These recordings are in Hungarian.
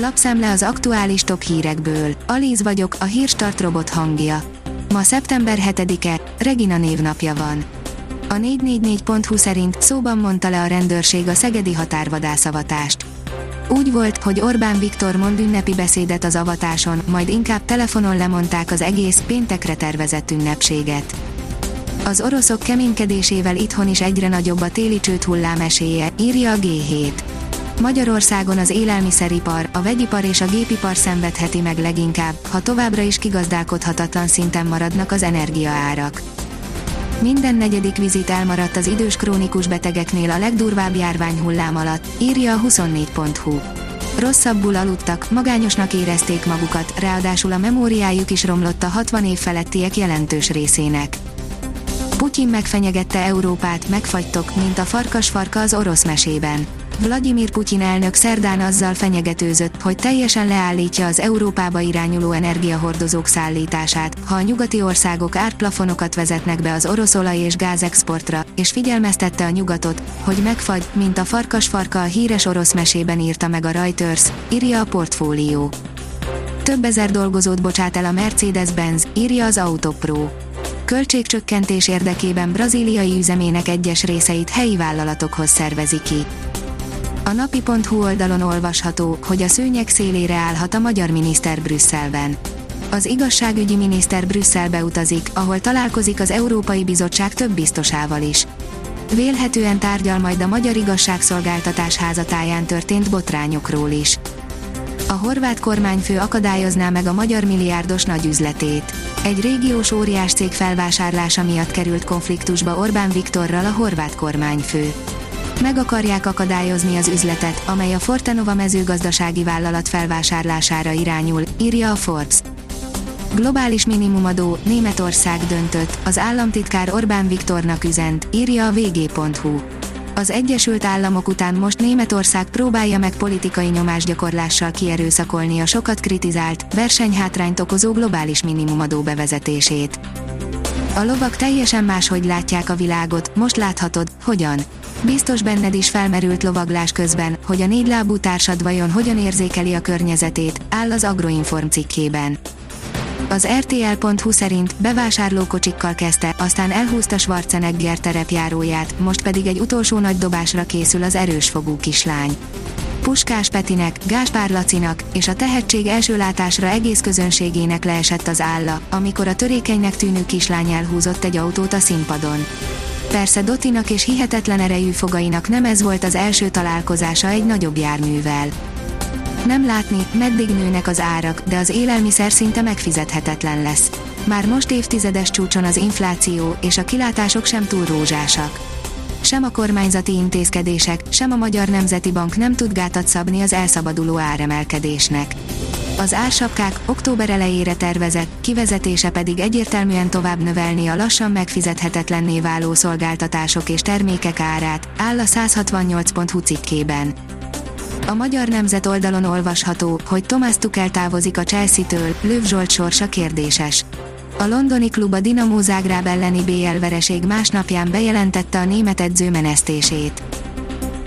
Lapszemle az aktuális top hírekből. Alíz vagyok, a hírstart robot hangja. Ma szeptember 7-e, Regina névnapja van. A 444.hu szerint szóban mondta le a rendőrség a szegedi határvadászavatást. Úgy volt, hogy Orbán Viktor mond ünnepi beszédet az avatáson, majd inkább telefonon lemondták az egész péntekre tervezett ünnepséget. Az oroszok keménykedésével itthon is egyre nagyobb a téli csőt hullám esélye, írja a G7. Magyarországon az élelmiszeripar, a vegyipar és a gépipar szenvedheti meg leginkább, ha továbbra is kigazdálkodhatatlan szinten maradnak az energiaárak. Minden negyedik vizit elmaradt az idős krónikus betegeknél a legdurvább járványhullám alatt, írja a 24.hu. Rosszabbul aludtak, magányosnak érezték magukat, ráadásul a memóriájuk is romlott a 60 év felettiek jelentős részének. Putyin megfenyegette Európát, megfagytok, mint a farkas farka az orosz mesében. Vladimir Putyin elnök szerdán azzal fenyegetőzött, hogy teljesen leállítja az Európába irányuló energiahordozók szállítását, ha a nyugati országok árplafonokat vezetnek be az orosz olaj és gázexportra, és figyelmeztette a nyugatot, hogy megfagy, mint a farkas farka a híres orosz mesében írta meg a Reuters, írja a portfólió. Több ezer dolgozót bocsát el a Mercedes-Benz, írja az Autopro költségcsökkentés érdekében brazíliai üzemének egyes részeit helyi vállalatokhoz szervezi ki. A napi.hu oldalon olvasható, hogy a szőnyeg szélére állhat a magyar miniszter Brüsszelben. Az igazságügyi miniszter Brüsszelbe utazik, ahol találkozik az Európai Bizottság több biztosával is. Vélhetően tárgyal majd a Magyar Igazságszolgáltatás házatáján történt botrányokról is. A horvát kormányfő akadályozná meg a magyar milliárdos nagyüzletét. Egy régiós óriás cég felvásárlása miatt került konfliktusba Orbán Viktorral a horvát kormányfő meg akarják akadályozni az üzletet, amely a Fortenova mezőgazdasági vállalat felvásárlására irányul, írja a Forbes. Globális minimumadó, Németország döntött, az államtitkár Orbán Viktornak üzent, írja a vg.hu. Az Egyesült Államok után most Németország próbálja meg politikai nyomásgyakorlással kierőszakolni a sokat kritizált, versenyhátrányt okozó globális minimumadó bevezetését. A lovak teljesen máshogy látják a világot, most láthatod, hogyan. Biztos benned is felmerült lovaglás közben, hogy a négylábú társad vajon hogyan érzékeli a környezetét, áll az Agroinform cikkében. Az RTL.hu szerint bevásárlókocsikkal kezdte, aztán elhúzta Schwarzenegger terepjáróját, most pedig egy utolsó nagy dobásra készül az erősfogú kislány. Puskás Petinek, Gáspár Lacinak és a tehetség első látásra egész közönségének leesett az álla, amikor a törékenynek tűnő kislány elhúzott egy autót a színpadon. Persze Dotinak és hihetetlen erejű fogainak nem ez volt az első találkozása egy nagyobb járművel. Nem látni, meddig nőnek az árak, de az élelmiszer szinte megfizethetetlen lesz. Már most évtizedes csúcson az infláció, és a kilátások sem túl rózsásak. Sem a kormányzati intézkedések, sem a Magyar Nemzeti Bank nem tud gátat szabni az elszabaduló áremelkedésnek. Az ársapkák október elejére tervezett, kivezetése pedig egyértelműen tovább növelni a lassan megfizethetetlenné váló szolgáltatások és termékek árát, áll a 168.hu cikkében. A Magyar Nemzet oldalon olvasható, hogy Thomas Tuchel távozik a Chelsea-től, Löv Zsolt sorsa kérdéses. A londoni klub a Dinamo Zágráb elleni BL vereség másnapján bejelentette a német edző menesztését.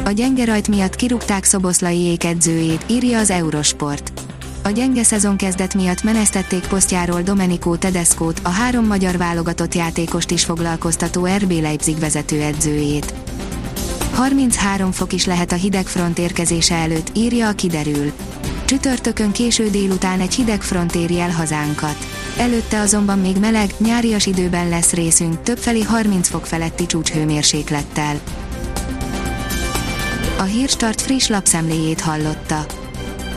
A gyenge rajt miatt kirúgták Szoboszlai edzőjét, írja az Eurosport. A gyenge szezon kezdet miatt menesztették posztjáról Domenico Tedescót, a három magyar válogatott játékost is foglalkoztató RB Leipzig vezető edzőjét. 33 fok is lehet a hideg front érkezése előtt, írja a kiderül. Csütörtökön késő délután egy hideg front éri el hazánkat. Előtte azonban még meleg, nyárias időben lesz részünk, többfelé 30 fok feletti csúcshőmérséklettel. A Hírstart friss lapszemléjét hallotta.